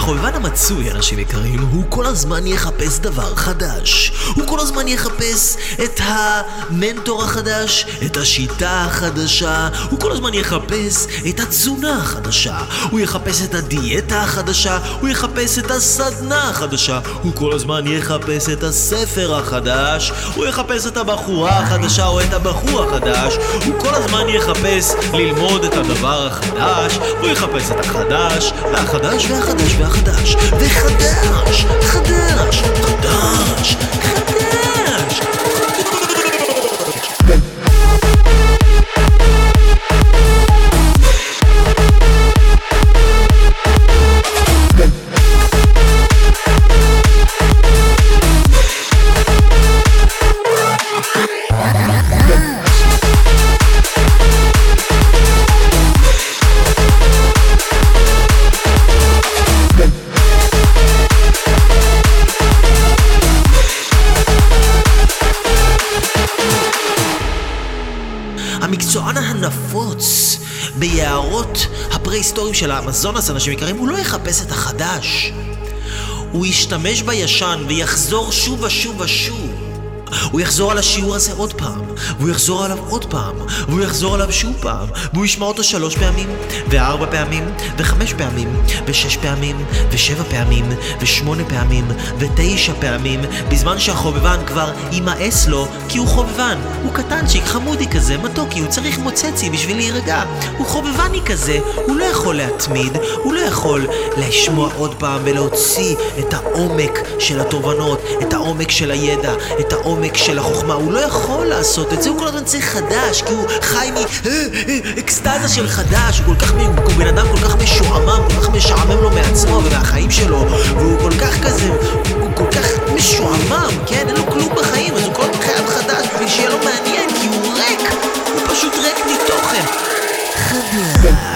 החובבן המצוי, אנשים יקרים, הוא כל הזמן יחפש דבר חדש. הוא כל הזמן יחפש את המנטור החדש, את השיטה החדשה, הוא כל הזמן יחפש את התזונה החדשה, הוא יחפש את הדיאטה החדשה, הוא יחפש את הסדנה החדשה, הוא כל הזמן יחפש את הספר החדש, הוא יחפש את הבחורה החדשה או את הבחור החדש, הוא כל הזמן יחפש ללמוד את הדבר החדש, הוא יחפש את החדש, והחדש והחדש והחדש, וחדש, המקצוען הנפוץ ביערות הפרה-היסטוריים של האמזונס, אנשים יקרים, הוא לא יחפש את החדש. הוא ישתמש בישן ויחזור שוב ושוב ושוב. הוא יחזור על השיעור הזה עוד פעם, והוא יחזור עליו עוד פעם, והוא יחזור עליו שוב פעם, והוא ישמע אותו שלוש פעמים, וארבע פעמים, וחמש פעמים, ושש פעמים, ושבע פעמים, ושמונה פעמים, ותשע פעמים, בזמן שהחובבן כבר יימאס לו, כי הוא חובבן. הוא קטנצ'יק, חמודי כזה, מתוקי, הוא צריך מוצצי בשביל להירגע. הוא חובבני כזה, הוא לא יכול להתמיד, הוא לא יכול לשמוע עוד פעם ולהוציא את העומק של התובנות, את העומק של הידע, את העומק של החוכמה. הוא לא יכול לעשות את זה, הוא כל הזמן צריך חדש, כי הוא חי מאקסטזה של חדש, הוא כל כך, הוא בן אדם כל כך משועמם, כל כך משעמם לו מעצמו ומהחיים שלו, והוא כל כך כזה, הוא כל כך משועמם, כן? אין לו כלום בחיים, אז הוא כל הזמן חייב חדש בשביל שיהיה לו מעניין, כי הוא ריק, הוא פשוט ריק מתוכן. חדש.